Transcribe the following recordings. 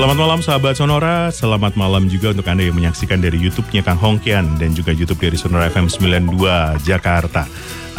Selamat malam sahabat Sonora, selamat malam juga untuk Anda yang menyaksikan dari YouTube-nya Kang Hongkian dan juga YouTube dari Sonora FM 92 Jakarta.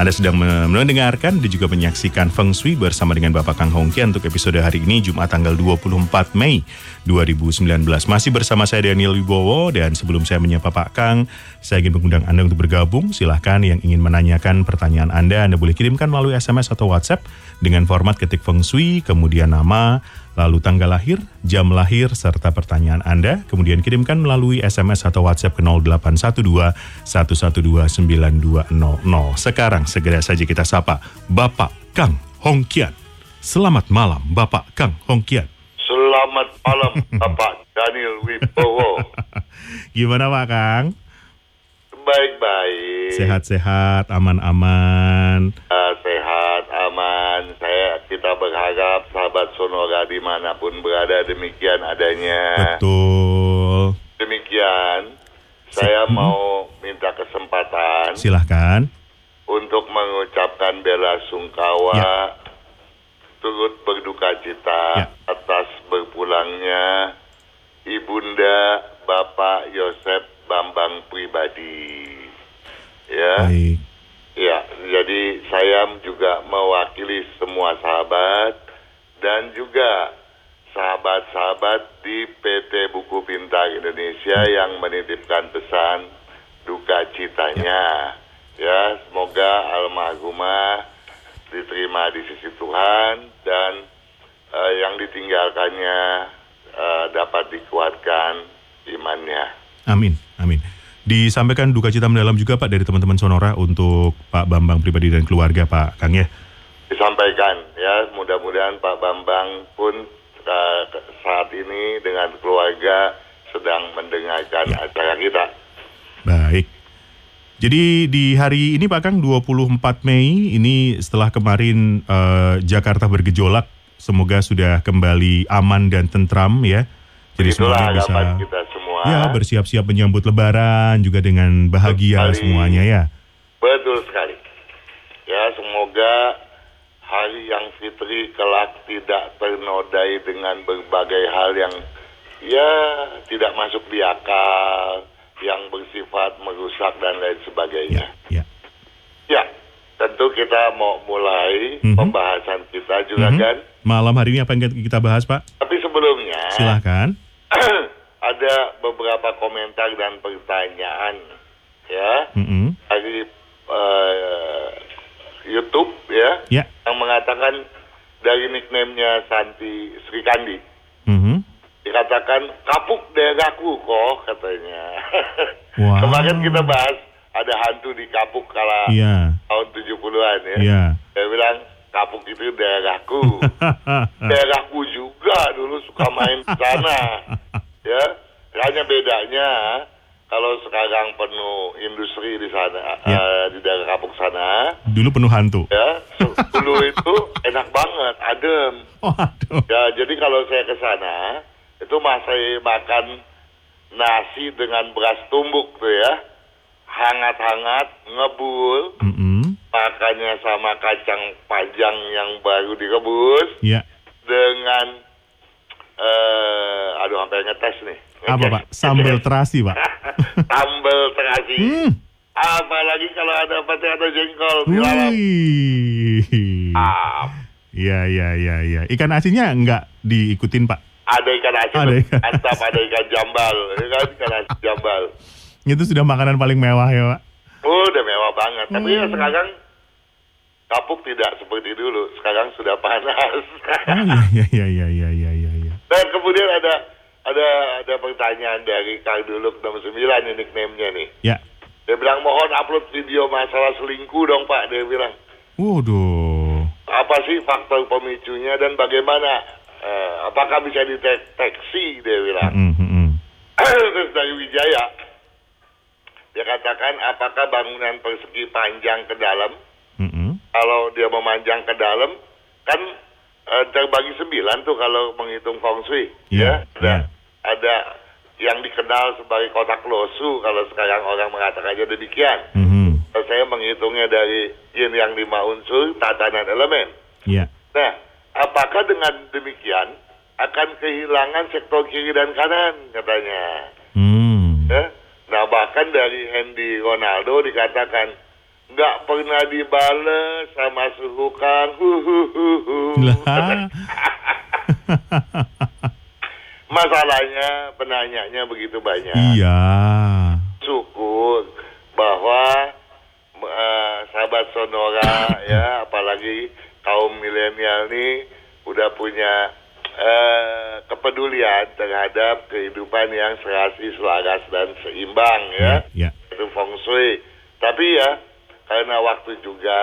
Anda sedang mendengarkan dan juga menyaksikan Feng Shui bersama dengan Bapak Kang Hongkian untuk episode hari ini Jumat tanggal 24 Mei 2019. Masih bersama saya Daniel Wibowo dan sebelum saya menyapa Pak Kang, saya ingin mengundang Anda untuk bergabung. Silahkan yang ingin menanyakan pertanyaan Anda, Anda boleh kirimkan melalui SMS atau WhatsApp dengan format ketik Feng Shui, kemudian nama, lalu tanggal lahir, jam lahir, serta pertanyaan Anda. Kemudian kirimkan melalui SMS atau WhatsApp ke 0812 112 9200. Sekarang segera saja kita sapa Bapak Kang Hongkian. Selamat malam Bapak Kang Hongkian. Selamat malam Bapak Daniel Wibowo. Gimana Pak Kang? Baik-baik. Sehat-sehat, aman-aman. Uh, sehat, aman. Saya kita berharap sahabat Sonora di mana pun berada demikian adanya. Betul. Demikian. Saya Hmm. mau minta kesempatan Silahkan. untuk mengucapkan bela sungkawa Ya. turut berduka cita Ya. atas berpulangnya Ibunda Bapak Yosep Bambang pribadi. Ya. Baik. Ya, jadi saya juga mewakili semua sahabat dan juga sahabat-sahabat di PT Buku Pintar Indonesia yang menitipkan pesan duka citanya. Ya, semoga almarhumah diterima di sisi Tuhan dan eh, yang ditinggalkannya eh, dapat dikuatkan imannya. Amin, amin. Disampaikan duka cita mendalam juga Pak dari teman-teman Sonora untuk Pak Bambang pribadi dan keluarga Pak Kang ya. Disampaikan ya mudah-mudahan Pak Bambang pun uh, saat ini dengan keluarga sedang mendengarkan Ya. acara kita. Baik. Jadi di hari ini Pak Kang 24 Mei ini setelah kemarin eh, Jakarta bergejolak semoga sudah kembali aman dan tentram ya. Jadi Itulah semuanya bisa kita semua. ya bersiap-siap menyambut lebaran juga dengan bahagia Betul semuanya ya. Betul sekali. Ya semoga hari yang fitri kelak tidak ternodai dengan berbagai hal yang ya tidak masuk di akal, yang bersifat merusak dan lain sebagainya. Ya. Ya, tentu kita mau mulai Mhm. pembahasan kita juga Mhm. kan. Malam hari ini apa yang kita bahas Pak? Tapi sebelumnya Silahkan. ada beberapa komentar dan pertanyaan ya Mm-mm. dari eh, YouTube ya Ya. yang mengatakan dari nickname-nya Santi Sri Kandi Mhm. dikatakan kapuk daerahku kok katanya. Wow. Kemarin kita bahas ada hantu di kapuk kala Iya. tahun 70-an ya. Iya. Dia bilang kapuk itu daerahku. daerahku juga dulu suka main ke sana. Ya, hanya bedanya kalau sekarang penuh industri di sana Ya. eh, di daerah kapuk sana, Dulu penuh hantu. ya dulu itu enak banget, adem. Oh, aduh. Ya, jadi kalau saya ke sana itu masih makan nasi dengan beras tumbuk tuh ya, hangat-hangat, ngebul, Mm-mm. makannya sama kacang panjang yang baru direbus Ya. dengan eh aduh sampai ngetes nih. Apa Pak? Sambal terasi Pak. Sambal terasi. Hmm. Apalagi kalau ada pete atau jengkol di. Wih. Ah, Iya, iya, iya, iya. Ikan asinnya enggak diikutin Pak. ada ikan asin, Ada ikan mantap ada ikan jambal, ya kan ikan asin jambal. Itu sudah makanan paling mewah ya Pak. Oh, udah mewah banget. Tapi ya Hmm. sekarang kapuk tidak seperti dulu. Sekarang sudah panas. Oh iya, iya, iya, iya, iya. Dan kemudian ada ada ada pertanyaan dari Kang Duluk 69 ini nickname-nya nih. Ya. Dia mohon upload video masalah selingkuh dong Pak, dia bilang. Waduh. Apa sih faktor pemicunya dan bagaimana? Eh, apakah bisa dideteksi, dia bilang. Mm, mm, mm. Terus dari Wijaya, dia katakan apakah bangunan persegi panjang ke dalam, Mm, mm. kalau dia memanjang ke dalam, kan eh, terbagi sembilan tuh kalau menghitung feng shui. Iya, ya, ada, iya. ada yang dikenal sebagai kotak losu kalau sekarang orang mengatakannya demikian. Mhm. Kalau saya menghitungnya dari yin yang lima unsur, tatanan elemen. Iya. Nah, apakah dengan demikian akan kehilangan sektor kiri dan kanan katanya? Hmm. Ya? Nah bahkan dari Hendy Ronaldo dikatakan nggak pernah dibales sama suhukan. Lah. Masalahnya penanyanya begitu banyak. Iya. Syukur bahwa eh, sahabat Sonora ya apalagi kaum milenial nih udah punya eh, kepedulian terhadap kehidupan yang serasi, selaras dan seimbang ya. Ya. Itu feng shui. Tapi ya karena waktu juga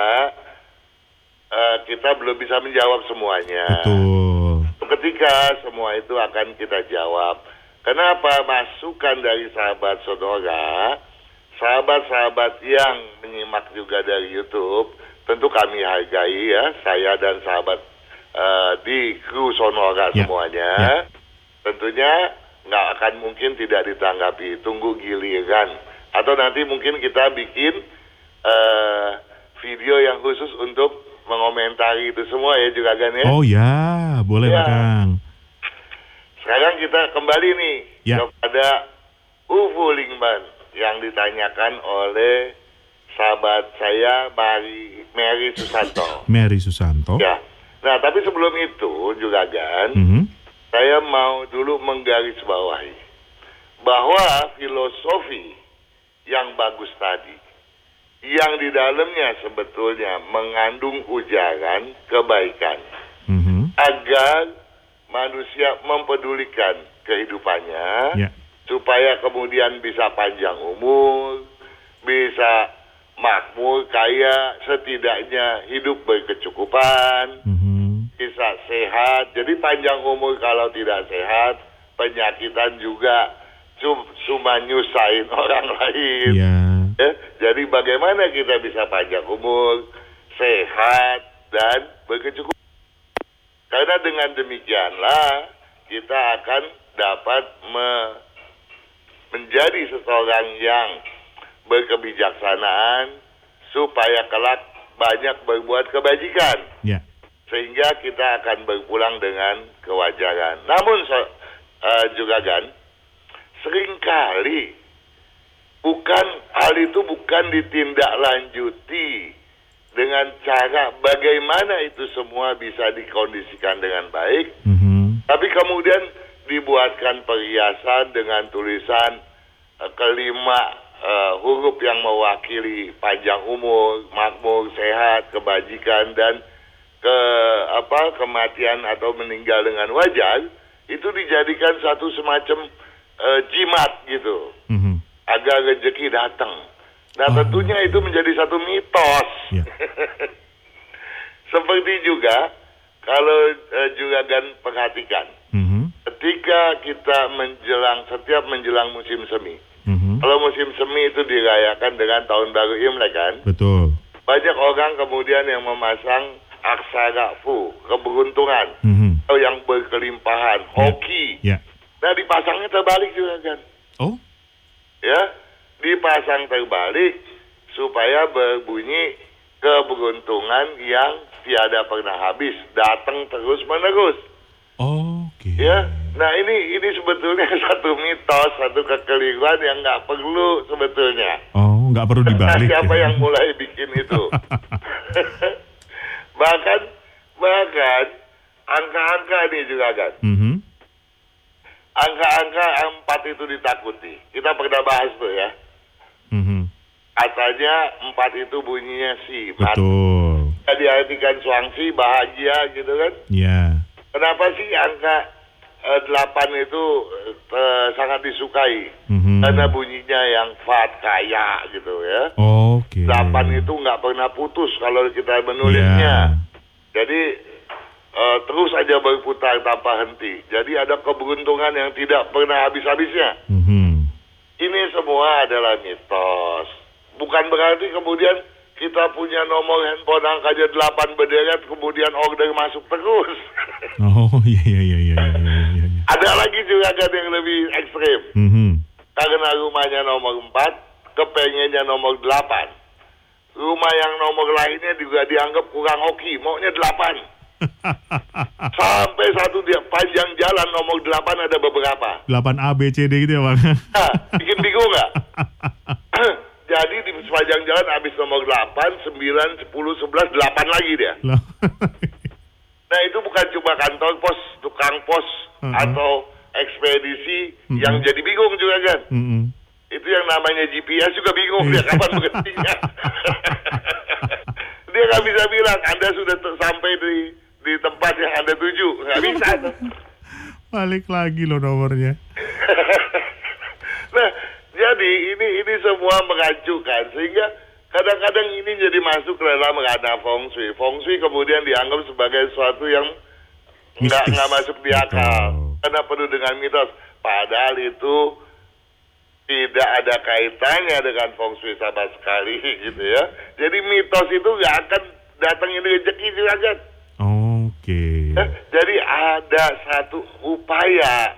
eh, kita belum bisa menjawab semuanya. Betul. Ketika semua itu akan kita jawab. Kenapa masukan dari sahabat saudara, sahabat-sahabat yang menyimak juga dari YouTube, tentu kami hargai ya, saya dan sahabat eh, di kru Sonora Ya, semuanya. ya. Tentunya nggak akan mungkin tidak ditanggapi, tunggu giliran. Atau nanti mungkin kita bikin eh, video yang khusus untuk mengomentari itu semua ya juga kan ya. Oh ya, boleh Ya. Pak Kang. Sekarang kita kembali nih Ya. kepada UFO Lingban yang ditanyakan oleh sahabat saya Mary, Mary Susanto. Mary Susanto. Ya. Nah, tapi sebelum itu juga kan, Mhm. saya mau dulu menggarisbawahi bahwa filosofi yang bagus tadi yang di dalamnya sebetulnya mengandung ujaran kebaikan Mhm. agar manusia mempedulikan kehidupannya Ya. supaya kemudian bisa panjang umur, bisa makmur, kaya, setidaknya hidup berkecukupan, Mhm. bisa sehat. Jadi panjang umur kalau tidak sehat, penyakitan juga cum- cuma nyusahin orang lain. Ya. Ya, jadi bagaimana kita bisa panjang umur, sehat, dan berkecukupan. Karena dengan demikianlah kita akan dapat me- menjadi seseorang yang berkebijaksanaan supaya kelak banyak berbuat kebajikan Ya. sehingga kita akan berpulang dengan kewajaran. Namun so- eh, juga kan sering kali bukan hal itu bukan ditindaklanjuti dengan cara bagaimana itu semua bisa dikondisikan dengan baik, Mhm. tapi kemudian dibuatkan perhiasan dengan tulisan eh, kelima eh, huruf yang mewakili panjang umur, makmur, sehat, kebajikan dan ke apa kematian atau meninggal dengan wajar itu dijadikan satu semacam eh, jimat gitu Mhm. Agar rezeki datang. Nah Ah. tentunya itu menjadi satu mitos. Ya. Seperti juga kalau eh, juga kan perhatikan Mhm. ketika kita menjelang setiap menjelang musim semi. Mhm. Kalau musim semi itu dirayakan dengan tahun baru Imlek kan. Betul. Banyak orang kemudian yang memasang aksara fu, keberuntungan, Mhm. atau yang berkelimpahan, hoki. Ya. Nah dipasangnya terbalik juga kan. Oh. Ya, dipasang terbalik supaya berbunyi keberuntungan yang tiada pernah habis, datang terus menerus. Oke. Ya, nah ini ini sebetulnya satu mitos, satu kekeliruan yang nggak perlu sebetulnya. Oh, nggak perlu dibalik. siapa ya. yang mulai bikin itu. bahkan bahkan angka-angka ini juga kan. Mhm. Angka-angka empat itu ditakuti. Kita pernah bahas tuh ya. Mhm. Katanya empat itu bunyinya si. Betul. Diartikan suangsi bahagia gitu kan. Ya. Kenapa sih angka eh, delapan itu eh, sangat disukai Mhm. karena bunyinya yang fat kaya gitu ya. Oke. Delapan itu nggak pernah putus kalau kita menulisnya. Jadi eh, terus aja berputar tanpa henti. Jadi ada keberuntungan yang tidak pernah habis-habisnya. Mhm. Ini semua adalah mitos. Bukan berarti kemudian kita punya nomor handphone angkanya 8 berderet kemudian order masuk terus. Oh iya iya iya iya iya iya. iya. ada lagi juga kan yang lebih ekstrim. Mhm. Karena rumahnya nomor 4, kepengennya nomor 8. Rumah yang nomor lainnya juga dianggap kurang hoki, maunya 8. Sampai satu dia panjang jalan nomor 8 ada beberapa. 8 A B C D gitu ya bang. Nah, bikin bingung nggak? Jadi di sepanjang jalan habis nomor 8, 9, 10, 11, 8 lagi dia. Nah itu bukan cuma kantor pos, tukang pos, Uh-uh. atau ekspedisi Mm-mm. yang jadi bingung juga kan. Mhm. Itu yang namanya GPS juga bingung dia kapan berhentinya. dia nggak bisa bilang Anda sudah sampai di di tempat yang Anda tuju, nggak bisa. tuh. Balik lagi loh nomornya. Nah, jadi ini ini semua mengacukan sehingga kadang-kadang ini jadi masuk ke dalam ranah feng shui. Feng shui kemudian dianggap sebagai sesuatu yang nggak nggak masuk di akal karena penuh dengan mitos. Padahal itu tidak ada kaitannya dengan feng shui sama sekali gitu ya. Jadi mitos itu nggak akan datangin rezeki juga Eh, Jadi ada satu upaya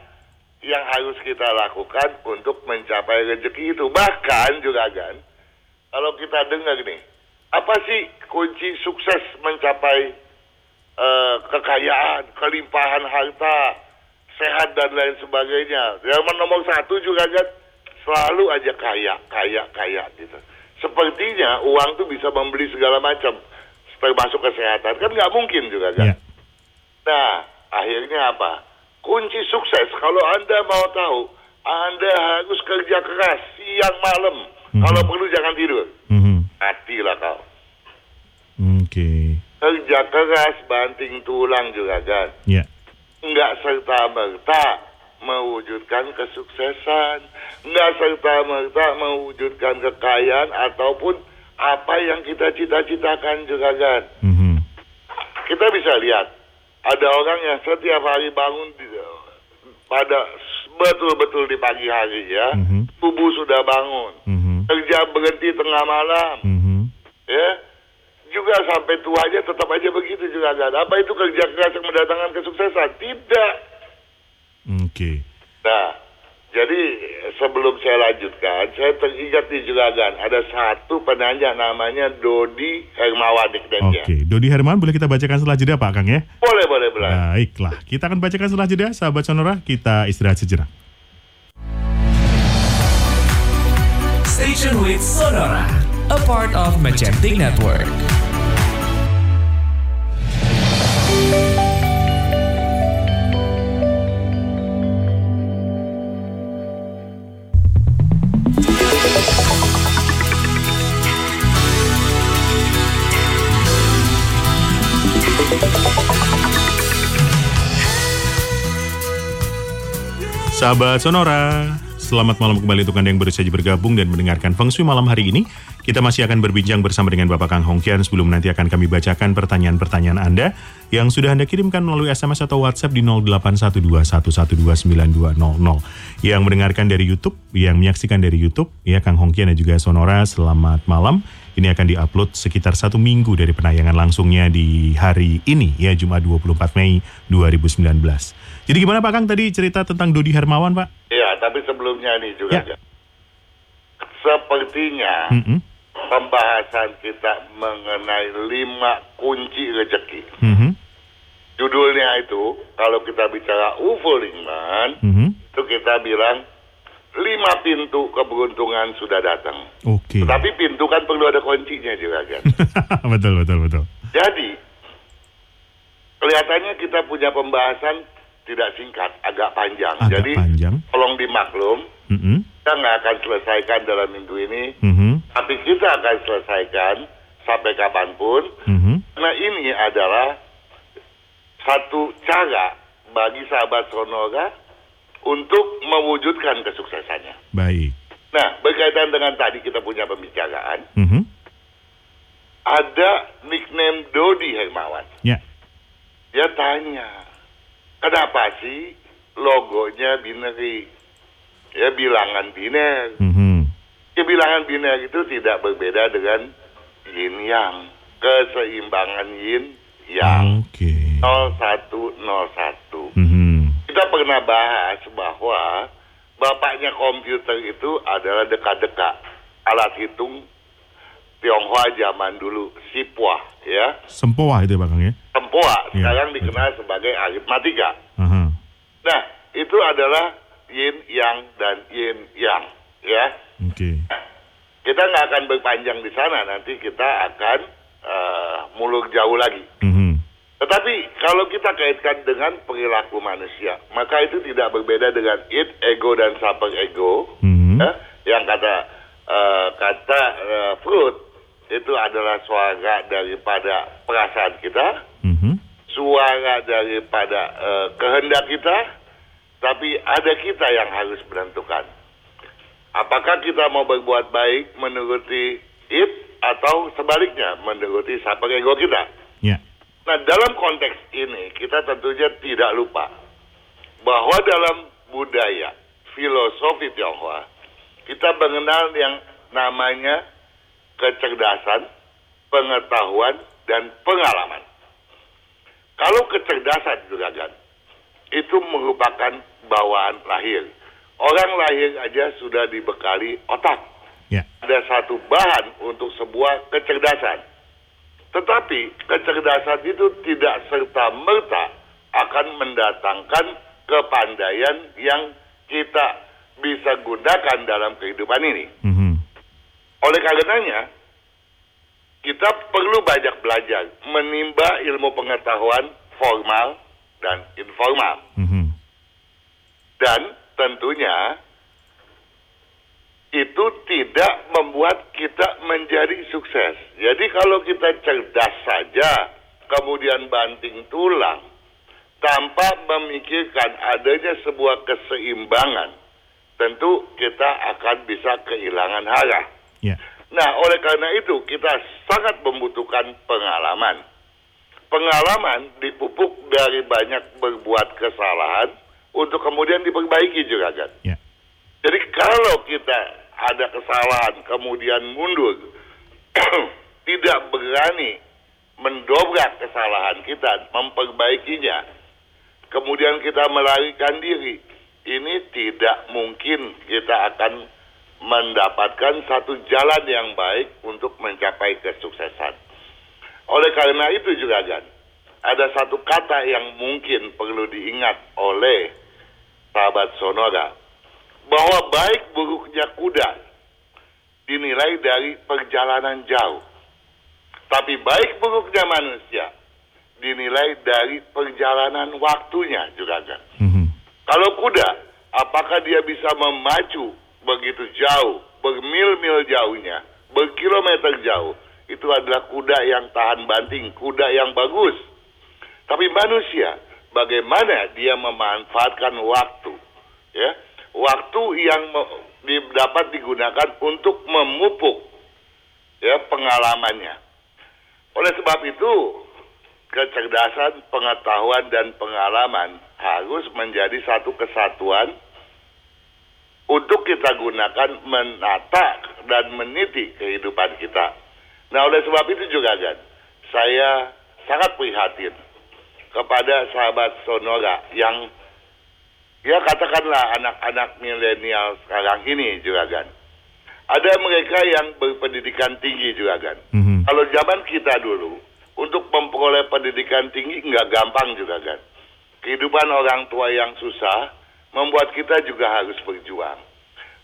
yang harus kita lakukan untuk mencapai rezeki itu. Bahkan juga kan, kalau kita dengar nih, apa sih kunci sukses mencapai eh, kekayaan, kelimpahan harta, sehat dan lain sebagainya. Yang nomor satu juga kan, selalu aja kaya, kaya, kaya gitu. Sepertinya uang tuh bisa membeli segala macam, termasuk kesehatan. Kan nggak mungkin juga kan. Ya. Nah, akhirnya apa? Kunci sukses kalau Anda mau tahu, Anda harus kerja keras siang malam. Mhm. Kalau perlu jangan tidur. Mhm. Matilah kau. Oke. Kerja keras banting tulang juga kan. Ya. Enggak serta-merta mewujudkan kesuksesan. Enggak serta-merta mewujudkan kekayaan ataupun apa yang kita cita-citakan juga kan. Mhm. kita bisa lihat ada orang yang setiap hari bangun di, pada betul-betul di pagi hari ya Mhm. tubuh sudah bangun Mhm. kerja berhenti tengah malam Mhm. ya juga sampai tuanya tetap aja begitu juga kan apa itu kerja keras yang mendatangkan kesuksesan tidak Oke. nah jadi sebelum saya lanjutkan saya teringat nih juga kan ada satu penanya namanya Dodi Hermawan nickname-nya. Oke. Dodi Herman boleh kita bacakan setelah jeda Pak Kang ya? boleh boleh boleh Baiklah, kita akan bacakan setelah jeda, sahabat Sonora. Kita istirahat sejenak. Station with Sonora, a part of Magentic Network. Sahabat Sonora, selamat malam kembali untuk Anda yang baru saja bergabung dan mendengarkan Feng Shui malam hari ini. Kita masih akan berbincang bersama dengan Bapak Kang Hongkian sebelum nanti akan kami bacakan pertanyaan-pertanyaan Anda yang sudah Anda kirimkan melalui SMS atau WhatsApp di 081211292200. Yang mendengarkan dari YouTube, yang menyaksikan dari YouTube, ya Kang Hongkian dan juga Sonora, selamat malam. Ini akan diupload sekitar satu minggu dari penayangan langsungnya di hari ini, ya Jumat 24 Mei 2019. Jadi gimana Pak Kang tadi cerita tentang Dodi Hermawan Pak? Iya, tapi sebelumnya nih juga. Ya. Sepertinya Mm-mm. pembahasan kita mengenai lima kunci rezeki. Mhm. Judulnya itu, kalau kita bicara UFO Lingman, Mhm. itu kita bilang lima pintu keberuntungan sudah datang. Oke. Tapi pintu kan perlu ada kuncinya juga kan. betul betul betul. Jadi, kelihatannya kita punya pembahasan tidak singkat, agak panjang. Agak Jadi, panjang. tolong dimaklum, Mhm. kita nggak akan selesaikan dalam minggu ini, Mhm. tapi kita akan selesaikan sampai kapan pun. Mhm. Nah ini adalah satu cara bagi sahabat Sonora untuk mewujudkan kesuksesannya. Baik. Nah, berkaitan dengan tadi kita punya pembicaraan, Mhm. ada nickname Dodi Hermawan. Ya. Dia tanya, kenapa sih logonya binary? Ya bilangan biner. Mhm. Ya, bilangan biner itu tidak berbeda dengan yin yang. Keseimbangan yin yang. Oke. 0101. Mhm. Kita pernah bahas bahwa bapaknya komputer itu adalah deka-deka. Alat hitung Tionghoa zaman dulu, Sipua, ya. Sempoa itu ya, Bang ya. Tempoa, Iya, sekarang dikenal sebagai aritmatika. Aha. Nah, itu adalah yin yang dan yin yang, ya. Oke. Kita nggak akan berpanjang di sana, nanti kita akan eh, muluk jauh lagi. Mhm. Tetapi kalau kita kaitkan dengan perilaku manusia, maka itu tidak berbeda dengan id, ego dan super ego. Mhm. ya, yang kata eh, kata eh, Freud itu adalah suara daripada perasaan kita, Mhm. suara daripada eh, kehendak kita, tapi ada kita yang harus menentukan. Apakah kita mau berbuat baik menuruti it atau sebaliknya menuruti super ego kita? Ya. Nah, dalam konteks ini kita tentunya tidak lupa bahwa dalam budaya filosofi Tionghoa kita mengenal yang namanya kecerdasan, pengetahuan, dan pengalaman. Kalau kecerdasan juragan itu merupakan bawaan lahir. Orang lahir aja sudah dibekali otak Ya. ada satu bahan untuk sebuah kecerdasan. Tetapi kecerdasan itu tidak serta merta akan mendatangkan kepandaian yang kita bisa gunakan dalam kehidupan ini. Mhm. Oleh karenanya, kita perlu banyak belajar, menimba ilmu pengetahuan formal dan informal. Mhm. Dan tentunya itu tidak membuat kita menjadi sukses. Jadi kalau kita cerdas saja, kemudian banting tulang, tanpa memikirkan adanya sebuah keseimbangan, tentu kita akan bisa kehilangan arah. Ya. Nah, oleh karena itu kita sangat membutuhkan pengalaman. Pengalaman dipupuk dari banyak berbuat kesalahan untuk kemudian diperbaiki juga kan. Ya. Jadi kalau kita ada kesalahan kemudian mundur, tidak berani mendobrak kesalahan kita, memperbaikinya, kemudian kita melarikan diri, ini tidak mungkin kita akan mendapatkan satu jalan yang baik untuk mencapai kesuksesan. Oleh karena itu juga kan, ada satu kata yang mungkin perlu diingat oleh sahabat Sonora, bahwa baik buruknya kuda dinilai dari perjalanan jauh. Tapi baik buruknya manusia dinilai dari perjalanan waktunya juga kan. Mhm. Kalau kuda, apakah dia bisa memacu begitu jauh, bermil-mil jauhnya, berkilometer jauh? Itu adalah kuda yang tahan banting, kuda yang bagus. Tapi manusia, bagaimana dia memanfaatkan waktu? Ya, waktu yang dapat digunakan untuk memupuk ya pengalamannya. Oleh sebab itu, kecerdasan, pengetahuan dan pengalaman harus menjadi satu kesatuan untuk kita gunakan menata dan meniti kehidupan kita. Nah, oleh sebab itu juga kan, saya sangat prihatin kepada sahabat Sonora yang ya katakanlah anak-anak milenial sekarang ini juga kan. Ada mereka yang berpendidikan tinggi juga kan. Mhm. Kalau zaman kita dulu, untuk memperoleh pendidikan tinggi nggak gampang juga kan. Kehidupan orang tua yang susah membuat kita juga harus berjuang.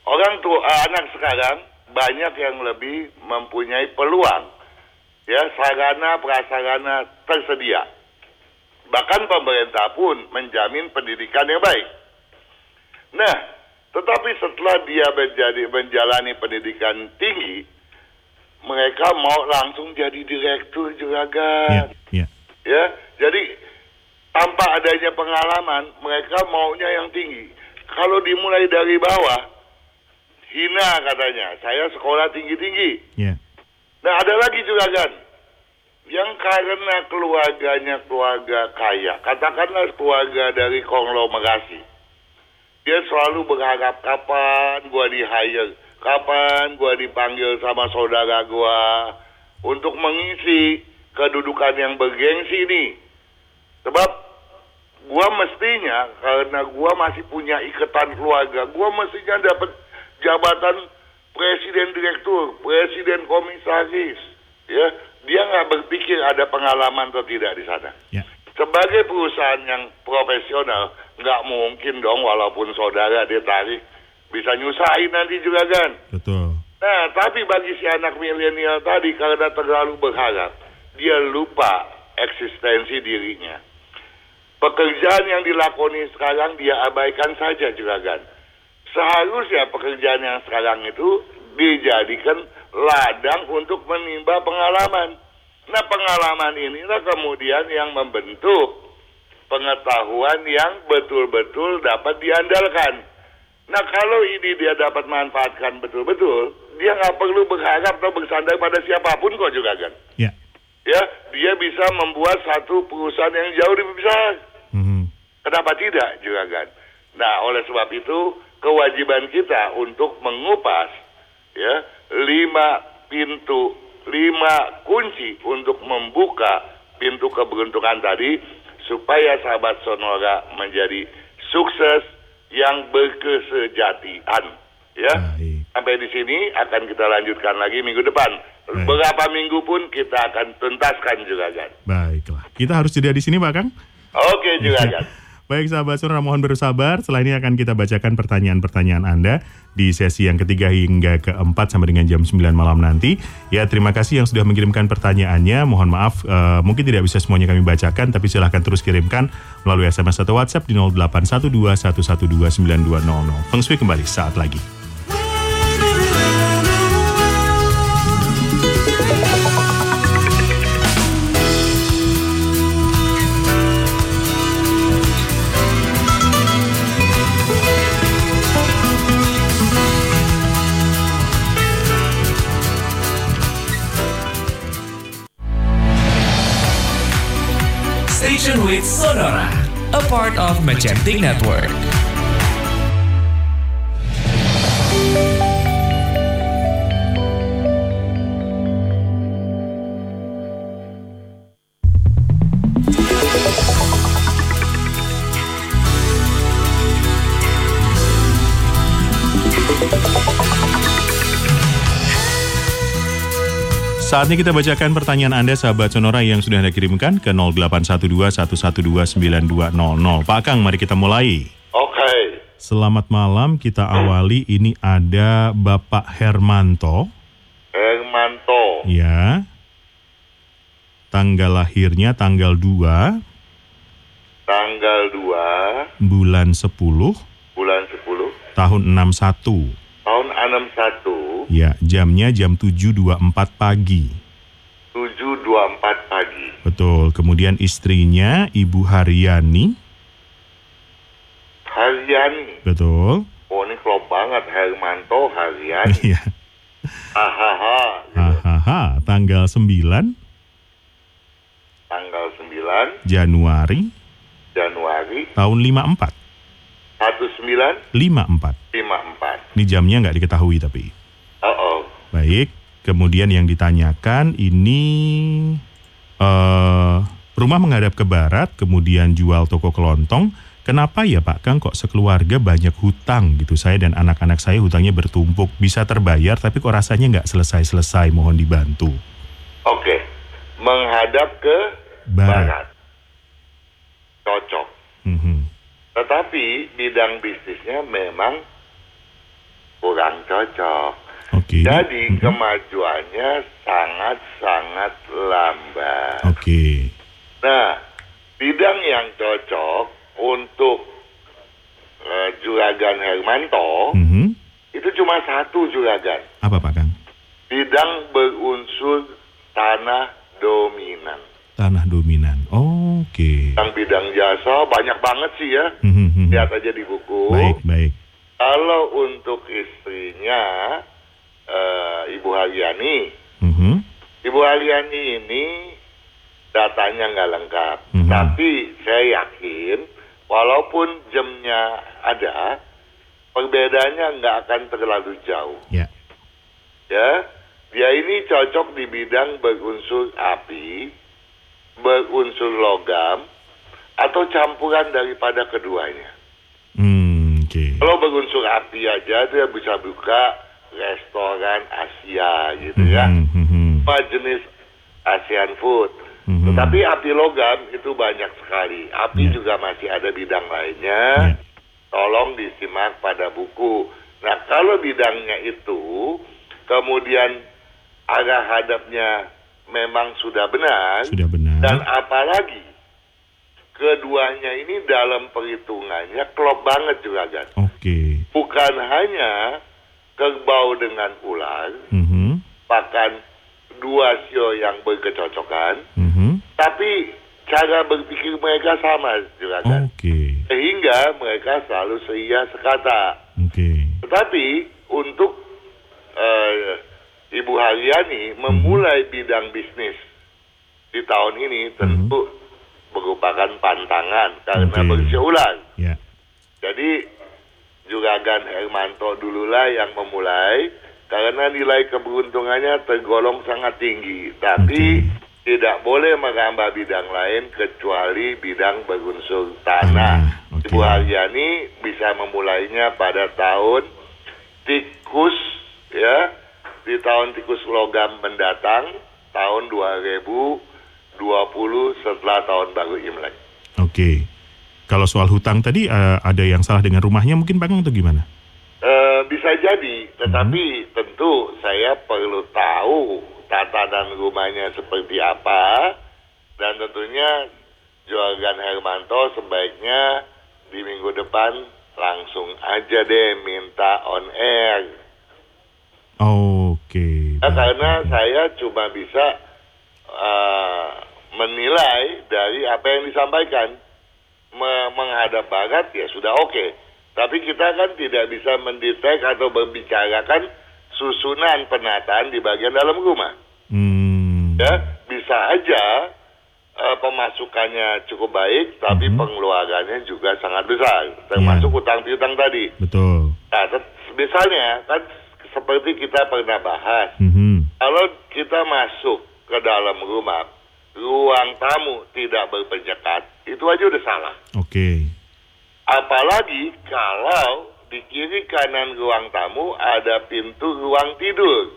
Orang tua eh, anak sekarang banyak yang lebih mempunyai peluang. Ya, sarana prasarana tersedia. Bahkan pemerintah pun menjamin pendidikan yang baik. Nah, tetapi setelah dia menjadi menjalani pendidikan tinggi, mereka mau langsung jadi direktur Ya. juragan. Ya. Ya, jadi tanpa adanya pengalaman, mereka maunya yang tinggi. Kalau dimulai dari bawah, hina katanya. Saya sekolah tinggi-tinggi. Ya. Nah ada lagi juga kan, yang karena keluarganya keluarga kaya, katakanlah keluarga dari konglomerasi, dia selalu berharap kapan gua di hire, kapan gua dipanggil sama saudara gua untuk mengisi kedudukan yang bergengsi ini. Sebab gua mestinya karena gua masih punya ikatan keluarga, gua mestinya dapat jabatan presiden direktur, presiden komisaris, ya. Dia nggak berpikir ada pengalaman atau tidak di sana. Ya. Sebagai perusahaan yang profesional, nggak mungkin dong walaupun saudara dia tarik bisa nyusahin nanti juga kan. Betul. Nah, tapi bagi si anak milenial tadi karena terlalu berharap, dia lupa eksistensi dirinya. Pekerjaan yang dilakoni sekarang dia abaikan saja juragan. Seharusnya pekerjaan yang sekarang itu dijadikan ladang untuk menimba pengalaman. Nah, pengalaman inilah kemudian yang membentuk pengetahuan yang betul-betul dapat diandalkan. Nah, kalau ini dia dapat manfaatkan betul-betul, dia nggak perlu berharap atau bersandar pada siapa pun kok juga kan. Ya. Ya, dia bisa membuat satu perusahaan yang jauh lebih besar. Mhm. Kenapa tidak juga kan? Nah, oleh sebab itu kewajiban kita untuk mengupas ya lima pintu, lima kunci untuk membuka pintu keberuntungan tadi supaya sahabat Sonora menjadi sukses yang berkesejatian. Ya, Baik. sampai di sini akan kita lanjutkan lagi minggu depan. Baik. Berapa minggu pun kita akan tuntaskan juga kan. Baiklah. Kita harus jeda di sini, Pak Kang. Oke juga kan. Baik sahabat Sonora mohon bersabar. Setelah ini akan kita bacakan pertanyaan-pertanyaan Anda di sesi yang ketiga hingga keempat sampai dengan jam 9 malam nanti. Ya terima kasih yang sudah mengirimkan pertanyaannya. Mohon maaf eh, mungkin tidak bisa semuanya kami bacakan tapi silahkan terus kirimkan melalui SMS atau WhatsApp di 081211292200. Feng Shui kembali saat lagi. With Sonora, a part of Magentic Network. Saatnya kita bacakan pertanyaan Anda sahabat Sonora yang sudah Anda kirimkan ke 081211292200. Pak Kang, mari kita mulai. Oke. Selamat malam, kita awali ini ada Bapak Hermanto, Hermanto. ya. Tanggal lahirnya tanggal 2 Tanggal 2 bulan 10 bulan 10 tahun 61. tahun 61 Ya, jamnya jam 7.24 pagi. 724 pagi. Betul. Kemudian istrinya Ibu Haryani, Haryani. betul. Oh ini klop banget Hermanto Haryani. Iya. Hahaha. Hahaha, tanggal 9 Tanggal 9 Januari Januari tahun 54. 1954. 54. Ini jamnya nggak diketahui tapi. Baik. Kemudian yang ditanyakan ini eh rumah menghadap ke barat, kemudian jual toko kelontong. Kenapa ya Pak Kang kok sekeluarga banyak hutang gitu? Saya dan anak-anak saya hutangnya bertumpuk, bisa terbayar tapi kok rasanya nggak selesai-selesai. Mohon dibantu. Oke. Menghadap ke Barat. barat. Cocok. Mhm. Tetapi bidang bisnisnya memang kurang cocok. Oke. Jadi Mhm. kemajuannya sangat-sangat lambat. Oke. Nah, bidang yang cocok untuk eh, juragan Hermanto Mhm. itu cuma satu juragan. Apa Pak Kang? Bidang berunsur tanah dominan. Tanah dominan. Oke. Yang bidang jasa banyak banget sih ya. Mhm, mhm. Lihat aja di buku. Baik, baik. Kalau untuk istrinya eh, Ibu Haryani, Mhm. Ibu Haryani ini datanya nggak lengkap. Mhm. Tapi saya yakin walaupun jamnya ada, perbedaannya nggak akan terlalu jauh. Ya. Ya, dia ini cocok di bidang berunsur api, berunsur logam, atau campuran daripada keduanya. Hmm, oke. Kalau berunsur api aja dia bisa buka restoran Asia gitu ya. Mhm, mhm. Apa jenis Asian food. Mhm. Tetapi api logam itu banyak sekali. Api Ya. juga masih ada bidang lainnya. Ya. Tolong disimak pada buku. Nah, kalau bidangnya itu kemudian arah hadapnya memang sudah benar Sudah benar. dan apalagi keduanya ini dalam perhitungannya klop banget juragan. Oke. Bukan hanya kerbau dengan ular, Mhm, bahkan dua sio yang berkecocokan, mhm. tapi cara berpikir mereka sama juragan. Oke. Sehingga mereka selalu seia sekata. Oke. Tetapi untuk eh, Ibu Haryani memulai bidang bisnis di tahun ini tentu merupakan pantangan karena Oke. berusia ulang. Ya. Jadi Juragan Hermanto dululah yang memulai karena nilai keberuntungannya tergolong sangat tinggi. Tapi Oke. tidak boleh merambah bidang lain kecuali bidang berunsur tanah. Tanah, oke. Ibu Haryani bisa memulainya pada tahun tikus ya di tahun tikus logam mendatang tahun 2020 setelah tahun baru Imlek. Oke. Kalau soal hutang tadi eh, ada yang salah dengan rumahnya mungkin Pak atau gimana? Eh, bisa jadi, tetapi tentu saya perlu tahu tatanan rumahnya seperti apa dan tentunya Juragan Hermanto sebaiknya di minggu depan langsung aja deh minta on air. Oke. Ya, karena saya cuma bisa eh, menilai dari apa yang disampaikan. Me- menghadap barat ya sudah oke. Tapi kita kan tidak bisa mendetek atau berbicarakan susunan penataan di bagian dalam rumah. Hmm. Ya, bisa aja eh, pemasukannya cukup baik, tapi Mhm. pengeluarannya juga sangat besar, termasuk utang piutang tadi. Betul. Nah, misalnya kan seperti kita pernah bahas, Mhm. kalau kita masuk ke dalam rumah, ruang tamu tidak berpenyekat, itu aja udah salah. Oke. Apalagi kalau di kiri kanan ruang tamu ada pintu ruang tidur.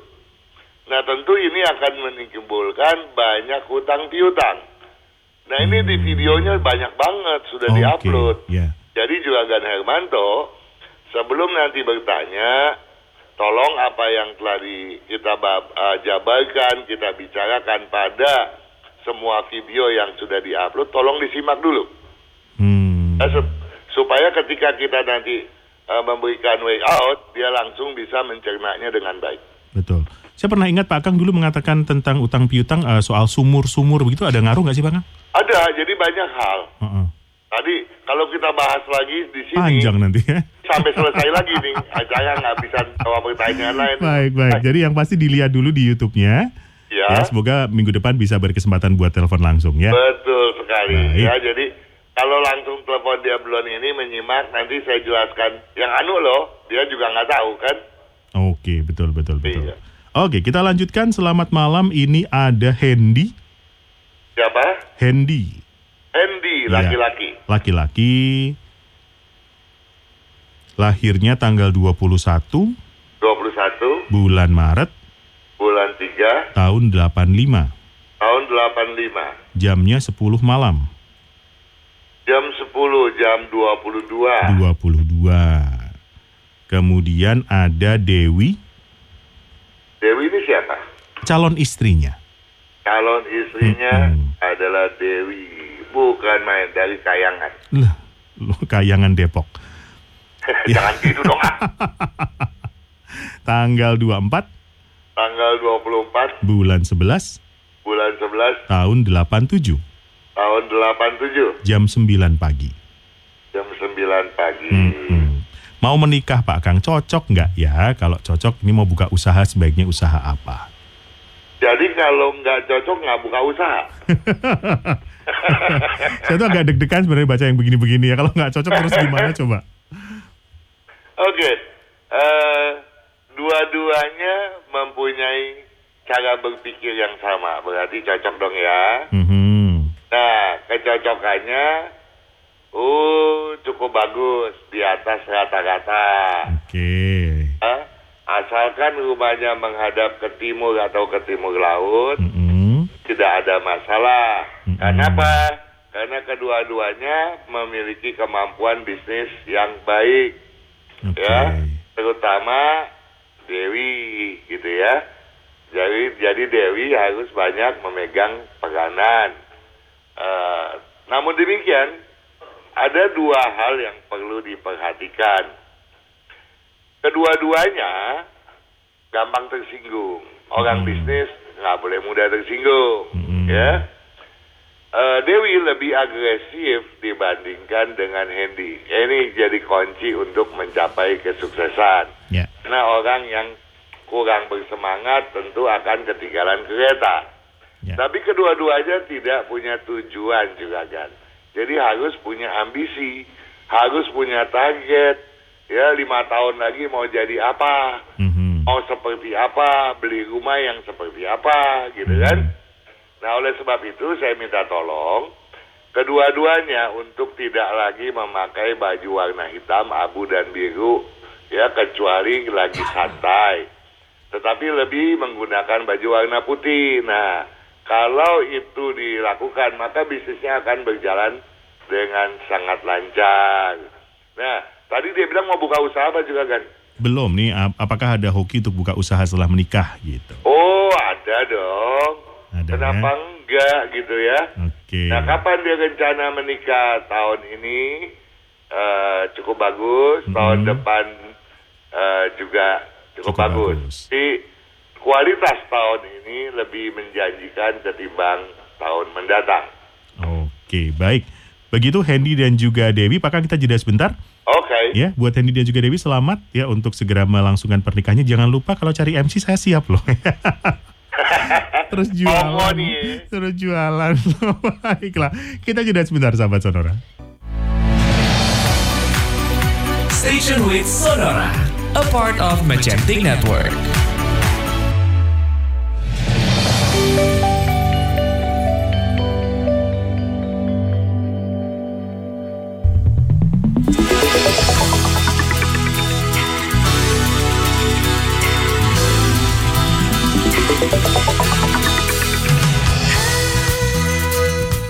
Nah tentu ini akan menimbulkan banyak hutang piutang. Nah ini di videonya banyak banget sudah Oke. diupload. Ya. Jadi Juragan Hermanto sebelum nanti bertanya, tolong apa yang telah di, kita bab- eh, jabarkan, kita bicarakan pada semua video yang sudah diupload, tolong disimak dulu. Hmm. Sup- supaya ketika kita nanti eh, memberikan way out, dia langsung bisa mencernanya dengan baik. Betul. Saya pernah ingat Pak Kang dulu mengatakan tentang utang piutang eh, soal sumur-sumur begitu ada ngaruh nggak sih Pak Kang? Ada, jadi banyak hal. Heeh. Tadi kalau kita bahas lagi di sini Panjang nanti ya. sampai selesai lagi nih acara nggak bisa jawab pertanyaan lain. Baik, baik. Jadi yang pasti dilihat dulu di YouTube-nya. Ya. Ya, semoga minggu depan bisa berkesempatan buat telepon langsung ya. Betul sekali. Baik. Ya, jadi kalau langsung telepon dia belum ini menyimak, nanti saya jelaskan. Yang anu loh, dia juga nggak tahu kan? Oke, betul, betul, betul. Iya. Oke, kita lanjutkan. Selamat malam. Ini ada Hendy. Siapa? Hendy, Hendy, Iya. laki-laki. laki-laki. Lahirnya tanggal 21 21, bulan Maret bulan 3, tahun 85. tahun 85. Jamnya 10 malam. Jam 10, jam 22. 22. Kemudian ada Dewi, Dewi ini siapa? calon istrinya. Calon istrinya Mm-mm. adalah Dewi. Bukan main dari Kayangan. Lah, kayangan Depok. Jangan gitu dong. ah. Tanggal 24 Tanggal 24 bulan 11 bulan 11 tahun 87. tahun 8.7 Jam 9 pagi. jam 9 pagi. Hmm. Mau menikah Pak Kang, cocok nggak ya? Kalau cocok ini mau buka usaha sebaiknya usaha apa? Jadi kalau nggak cocok nggak buka usaha. Saya tuh agak deg-degan sebenarnya baca yang begini-begini ya. Kalau nggak cocok terus gimana coba? Oke, eh, dua-duanya mempunyai cara berpikir yang sama, berarti cocok dong ya. Mhm. Nah, kecocokannya, uh, cukup bagus di atas rata-rata. Oke. Ah, asalkan rumahnya menghadap ke timur atau ke timur laut, Mhm. tidak ada masalah. Mm-mm. Kenapa? Karena kedua-duanya memiliki kemampuan bisnis yang baik, Oke. ya, terutama Dewi, gitu ya. Jadi, jadi Dewi harus banyak memegang peranan. Eh, namun demikian, ada dua hal yang perlu diperhatikan. Kedua-duanya gampang tersinggung. Orang Hmm. bisnis nggak boleh mudah tersinggung, Mm-mm. ya. Eh, Dewi lebih agresif dibandingkan dengan Hendy. Ini jadi kunci untuk mencapai kesuksesan. Ya. Nah, orang yang kurang bersemangat tentu akan ketinggalan kereta. Ya. Tapi kedua-duanya tidak punya tujuan juga kan. Jadi harus punya ambisi, harus punya target. Ya lima tahun lagi mau jadi apa, Mhm. mau seperti apa, beli rumah yang seperti apa, gitu kan. Nah oleh sebab itu saya minta tolong kedua-duanya untuk tidak lagi memakai baju warna hitam, abu dan biru, ya kecuali lagi santai. Tetapi lebih menggunakan baju warna putih. Nah, kalau itu dilakukan, maka bisnisnya akan berjalan dengan sangat lancar. Nah, tadi dia bilang mau buka usaha apa juga kan? Belum nih, ap- apakah ada hoki untuk buka usaha setelah menikah gitu? Oh, ada dong. Ada Kenapa ya? enggak gitu ya? Oke. Nah, kapan dia rencana menikah? Tahun ini eh, cukup bagus, tahun Mhm. depan eh, juga cukup, Cukup bagus. bagus. Jadi kualitas tahun ini lebih menjanjikan ketimbang tahun mendatang. Oke, baik. Begitu Hendy dan juga Dewi, apakah kita jeda sebentar? Oke. Ya, buat Hendy dan juga Dewi selamat ya untuk segera melangsungkan pernikahannya. Jangan lupa kalau cari MC saya siap loh. Terus jualan. Terus jualan. Baiklah, kita jeda sebentar sahabat Sonora. Station with Sonora, a part of Magentic Network.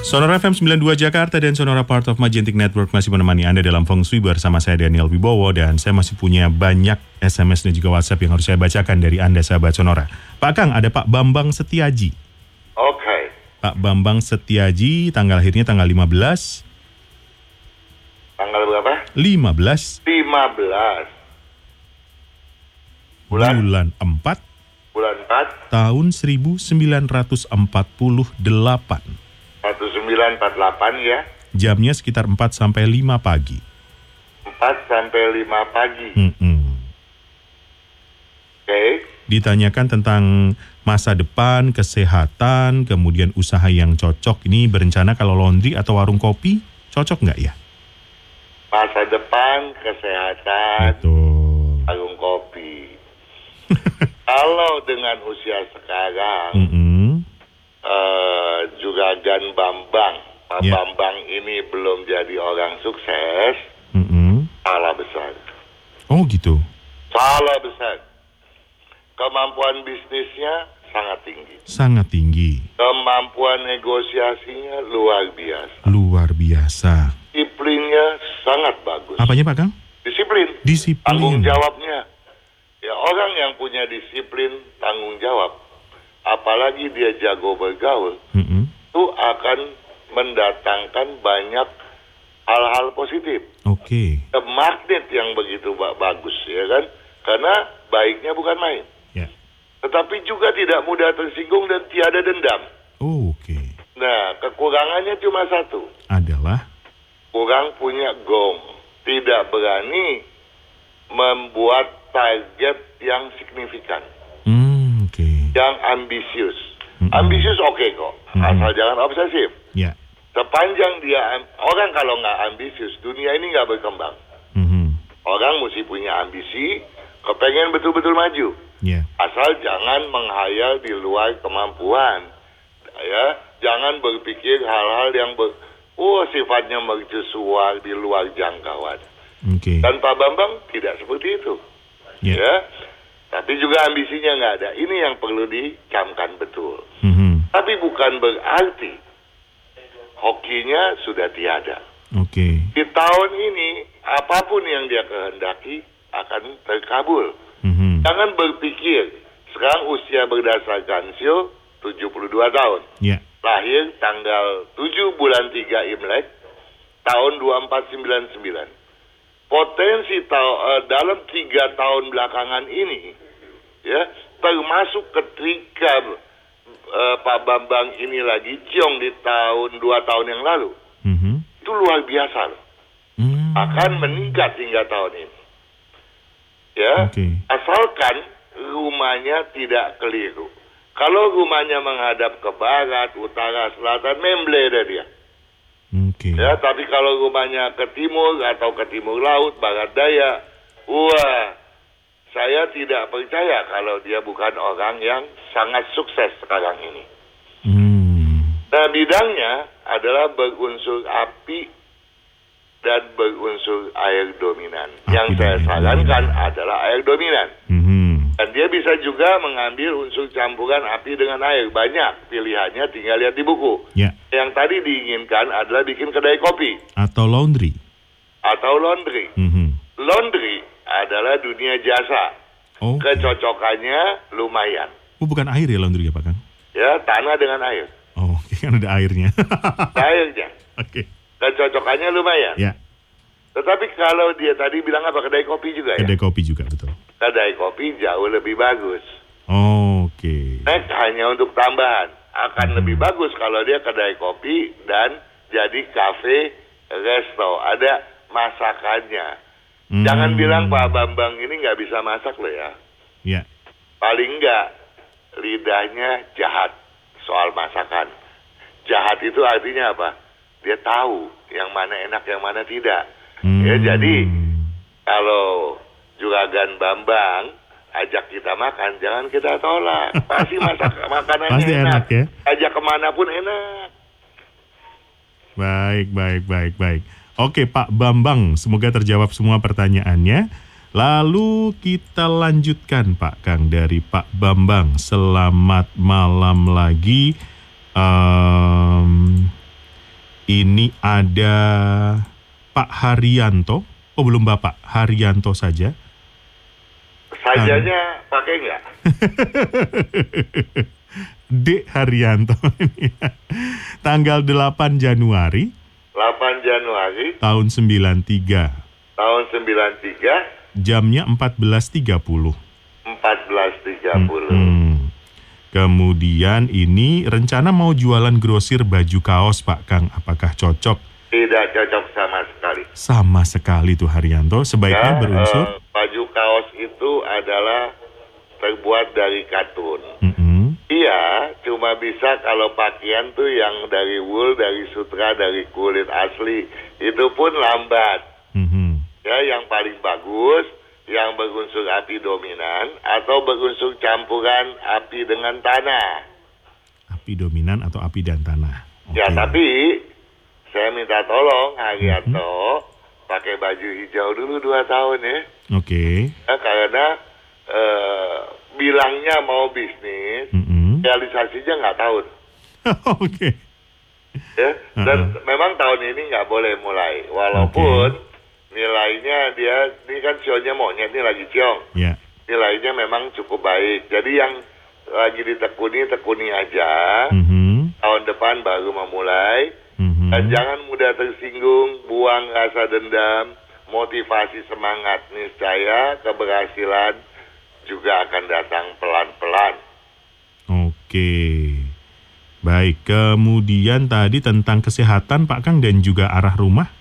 Sonora FM 92 Jakarta dan Sonora Part of Magentic Network masih menemani Anda dalam Feng Shui bersama saya Daniel Wibowo dan saya masih punya banyak SMS dan juga WhatsApp yang harus saya bacakan dari Anda sahabat Sonora. Pak Kang, ada Pak Bambang Setiaji. Oke. Pak Bambang Setiaji, tanggal lahirnya tanggal 15 Tanggal berapa? 15 15. Bulan? bulan 4 Bulan 4 tahun 1948. 1948 ya. Jamnya sekitar 4 sampai 5 pagi. 4 sampai 5 pagi. Mm-mm. Oke. Ditanyakan tentang masa depan, kesehatan, kemudian usaha yang cocok. Ini berencana kalau laundry atau warung kopi, cocok nggak ya? Masa depan, kesehatan, Betul. warung kopi. Kalau dengan usia sekarang, Mm-mm. eh, Juragan Bambang, Pak Ya. Bambang ini belum jadi orang sukses, Mm-mm. salah besar. Oh gitu. Salah besar. Kemampuan bisnisnya sangat tinggi. Sangat tinggi. Kemampuan negosiasinya luar biasa. Luar biasa. Disiplinnya sangat bagus. Apanya Pak Kang? Disiplin. Disiplin. Tanggung jawabnya. Ya orang yang punya disiplin, tanggung jawab. Apalagi dia jago bergaul, Mm-mm. itu akan mendatangkan banyak hal-hal positif. Oke. Ke magnet yang begitu ba- bagus, ya kan? Karena baiknya bukan main. Ya. Tetapi juga tidak mudah tersinggung dan tiada dendam. Oh, Oke. Nah, kekurangannya cuma satu. Adalah Kurang punya gong. Tidak berani membuat target yang signifikan. hmm, oke. Yang ambisius. Mm-mm. Ambisius oke kok. Mm-mm. Asal jangan obsesif. Ya. Sepanjang dia, orang kalau nggak ambisius, dunia ini nggak berkembang. Mhm. Orang mesti punya ambisi, kepengen betul-betul maju. Ya. Asal jangan menghayal di luar kemampuan. Ya, jangan berpikir hal-hal yang ber, oh sifatnya mercusuar di luar jangkauan. Oke. Dan Pak Bambang tidak seperti itu. Ya. Ya. Tapi juga ambisinya nggak ada. Ini yang perlu dicamkan betul. Mhm. Tapi bukan berarti hokinya sudah tiada. Oke. Di tahun ini, apa pun yang dia kehendaki akan terkabul. Mhm. Jangan berpikir, sekarang usia berdasarkan sio 72 tahun. Ya. Lahir tanggal 7 bulan 3 Imlek, tahun 2499. Potensi tau- eh, dalam tiga tahun belakangan ini, ya termasuk ketika eh, Pak Bambang ini lagi ciong di tahun dua tahun yang lalu, Mhm. itu luar biasa loh. Hmm. akan meningkat hingga tahun ini. Ya, Oke. asalkan rumahnya tidak keliru. Kalau rumahnya menghadap ke barat, utara, selatan, memble dia. Oke. Ya, tapi kalau rumahnya ke timur atau ke timur laut, barat daya, wah, saya tidak percaya kalau dia bukan orang yang sangat sukses sekarang ini. Hmm. Nah, bidangnya adalah berunsur api dan berunsur air dominan. Api Yang saya sarankan dominan. adalah air dominan. Mhm. Dan dia bisa juga mengambil unsur campuran api dengan air. Banyak pilihannya, tinggal lihat di buku. Ya. Yang tadi diinginkan adalah bikin kedai kopi Atau laundry. atau laundry. Mhm. Laundry adalah dunia jasa. Oke. Kecocokannya lumayan. Oh, bukan air ya laundry ya, Pak Kang? Ya, tanah dengan air. Oh, kan ada airnya. Airnya. Oke. Kecocokannya lumayan. Ya, Tetapi kalau dia tadi bilang apa kedai kopi juga ya? kedai kopi juga betul. Kedai kopi jauh lebih bagus. Oke. Next hanya untuk tambahan. Akan Hmm. lebih bagus kalau dia kedai kopi dan jadi kafe, resto. Ada masakannya. Hmm. Jangan bilang Pak Bambang ini nggak bisa masak loh ya. Ya. Paling nggak lidahnya jahat soal masakan. Jahat itu artinya apa? Dia tahu yang mana enak, yang mana tidak. Hmm. Ya jadi kalau juragan Bambang ajak kita makan, jangan kita tolak. Pasti masak makanannya Pasti enak ya. Ajak ke mana pun enak. Baik, baik, baik, baik. Oke, Pak Bambang, semoga terjawab semua pertanyaannya. Lalu kita lanjutkan Pak Kang dari Pak Bambang. Selamat malam lagi. Em, ini ada Pak Haryanto. Oh belum Bapak, Haryanto saja. Sajanya pakai nggak? D Haryanto. Tanggal 8 Januari 8 Januari tahun 93. tahun 93, Jamnya 14.30. 14.30. Hmm. Kemudian ini rencana mau jualan grosir baju kaos Pak Kang. Apakah cocok? Tidak cocok sama sekali. Sama sekali tuh Haryanto. Sebaiknya Ya, berunsur. eh, baju kaos itu adalah terbuat dari katun. Mm-mm. Iya, cuma bisa kalau pakaian tuh yang dari wool, dari sutra, dari kulit asli. Itu pun lambat. Mhm. Ya, yang paling bagus yang berunsur api dominan atau berunsur campuran api dengan tanah. Api dominan atau api dan tanah. Ya, Oke. tapi saya minta tolong Haryanto pakai baju hijau dulu dua tahun ya. Oke. Ya, karena eh, bilangnya mau bisnis, Mm-mm. realisasinya nggak tahun. Oke. Ya. Dan Uh-uh. memang tahun ini nggak boleh mulai, walaupun nilainya dia ini kan sionya monyet ini lagi ciong, Ya. nilainya memang cukup baik. Jadi yang lagi ditekuni tekuni aja. Mhm. Tahun depan baru memulai. Mhm. Dan jangan mudah tersinggung, buang rasa dendam, motivasi semangat niscaya keberhasilan juga akan datang pelan-pelan. Oke. Baik, kemudian tadi tentang kesehatan Pak Kang dan juga arah rumah.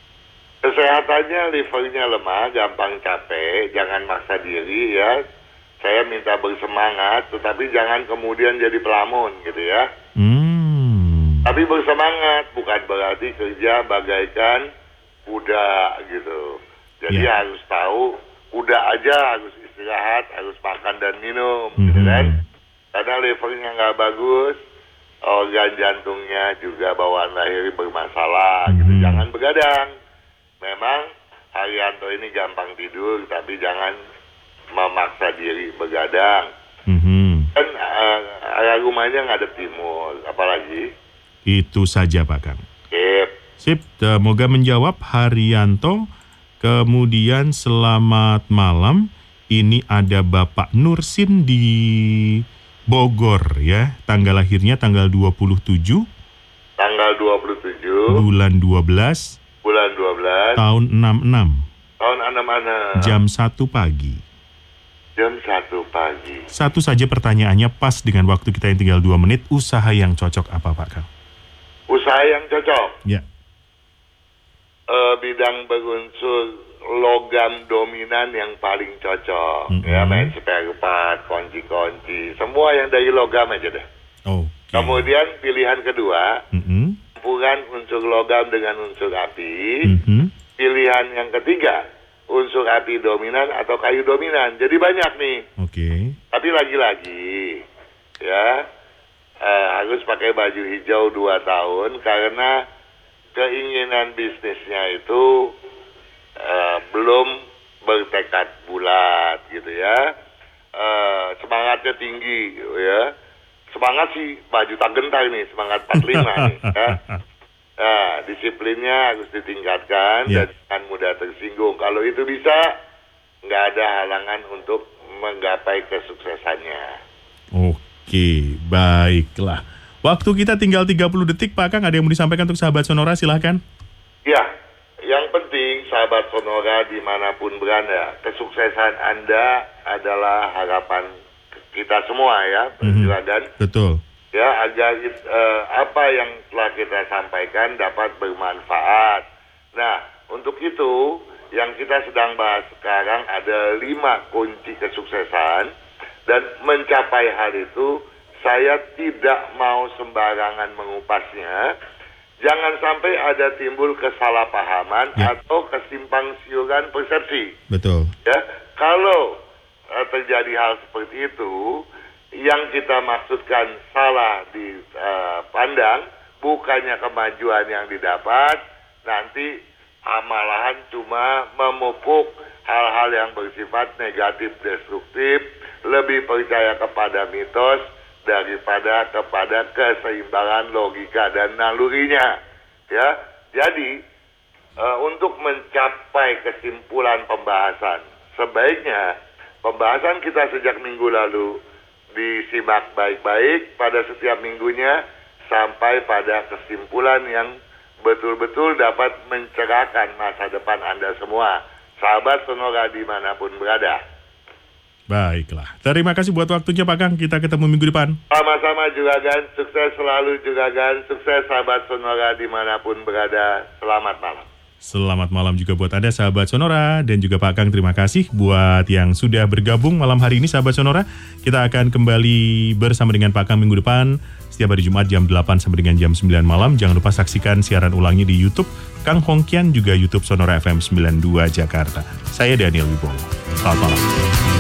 Kesehatannya livernya lemah, gampang capek, jangan maksa diri ya. Saya minta bersemangat, tetapi jangan kemudian jadi pelamun gitu ya. Hmm. Tapi bersemangat bukan berarti kerja bagaikan kuda gitu. Jadi Ya. harus tahu kuda aja harus istirahat, harus makan dan minum, gitu Mhm. kan? Karena levelnya nggak bagus, organ jantungnya juga bawaan lahir bermasalah, gitu. Mhm. Jangan begadang. Memang Haryanto ini gampang tidur, tapi jangan memaksa diri begadang. Mhm. Kan uh, area rumahnya ngadep timur, apalagi? Itu saja Pak Kang. Sip. Sip, semoga menjawab Haryanto. Kemudian selamat malam. Ini ada Bapak Nursin di Bogor ya. Tanggal lahirnya tanggal 27 Tanggal 27 bulan 12 bulan 12 tahun 66 tahun anak-anak jam 1 pagi. jam 1 pagi. Satu saja pertanyaannya pas dengan waktu kita yang tinggal 2 menit. Usaha yang cocok apa Pak Kang? Usaha yang cocok. Ya. Eh, bidang berunsur logam dominan yang paling cocok. Mm-mm. Ya, main spare part, kunci-kunci, semua yang dari logam aja deh. Oke. Kemudian pilihan kedua, Mhm. campuran unsur logam dengan unsur api. Mhm. Pilihan yang ketiga, unsur api dominan atau kayu dominan. Jadi banyak nih. Oke. Tapi lagi-lagi ya eh, harus pakai baju hijau dua tahun karena keinginan bisnisnya itu eh, belum bertekad bulat gitu ya. Eh, semangatnya tinggi gitu ya. Semangat sih baju tak gentar nih, semangat 45 nih ya. Nah, disiplinnya harus ditingkatkan Ya. dan jangan mudah tersinggung. Kalau itu bisa, nggak ada halangan untuk menggapai kesuksesannya. Oke, baiklah. Waktu kita tinggal 30 detik, Pak Kang. Ada yang mau disampaikan untuk sahabat Sonora? Silahkan. Ya, yang penting sahabat Sonora di mana pun berada, kesuksesan Anda adalah harapan kita semua ya, perjuangan. Betul. Ya, agar eh, apa yang telah kita sampaikan dapat bermanfaat. Nah, untuk itu yang kita sedang bahas sekarang ada lima kunci kesuksesan dan mencapai hal itu saya tidak mau sembarangan mengupasnya. Jangan sampai ada timbul kesalahpahaman Ya. atau kesimpang siuran persepsi Betul. ya kalau eh, terjadi hal seperti itu yang kita maksudkan salah dipandang bukannya kemajuan yang didapat nanti ah, malahan cuma memupuk hal-hal yang bersifat negatif destruktif lebih percaya kepada mitos daripada kepada keseimbangan logika dan nalurinya ya jadi Eh, untuk mencapai kesimpulan pembahasan. Sebaiknya pembahasan kita sejak minggu lalu disimak baik-baik pada setiap minggunya sampai pada kesimpulan yang betul-betul dapat mencerahkan masa depan Anda semua. Sahabat Sonora di mana pun berada. Baiklah. Terima kasih buat waktunya, Pak Kang. Kita ketemu minggu depan. Sama-sama Juragan, sukses selalu Juragan, sukses sahabat Sonora di mana pun berada. Selamat malam. Selamat malam juga buat Anda sahabat Sonora dan juga Pak Kang terima kasih buat yang sudah bergabung malam hari ini sahabat Sonora. Kita akan kembali bersama dengan Pak Kang minggu depan setiap hari Jumat jam 8 sampai dengan jam 9 malam. Jangan lupa saksikan siaran ulangnya di YouTube Kang Hongkian juga YouTube Sonora FM 92 Jakarta. Saya Daniel Wibowo. Selamat malam.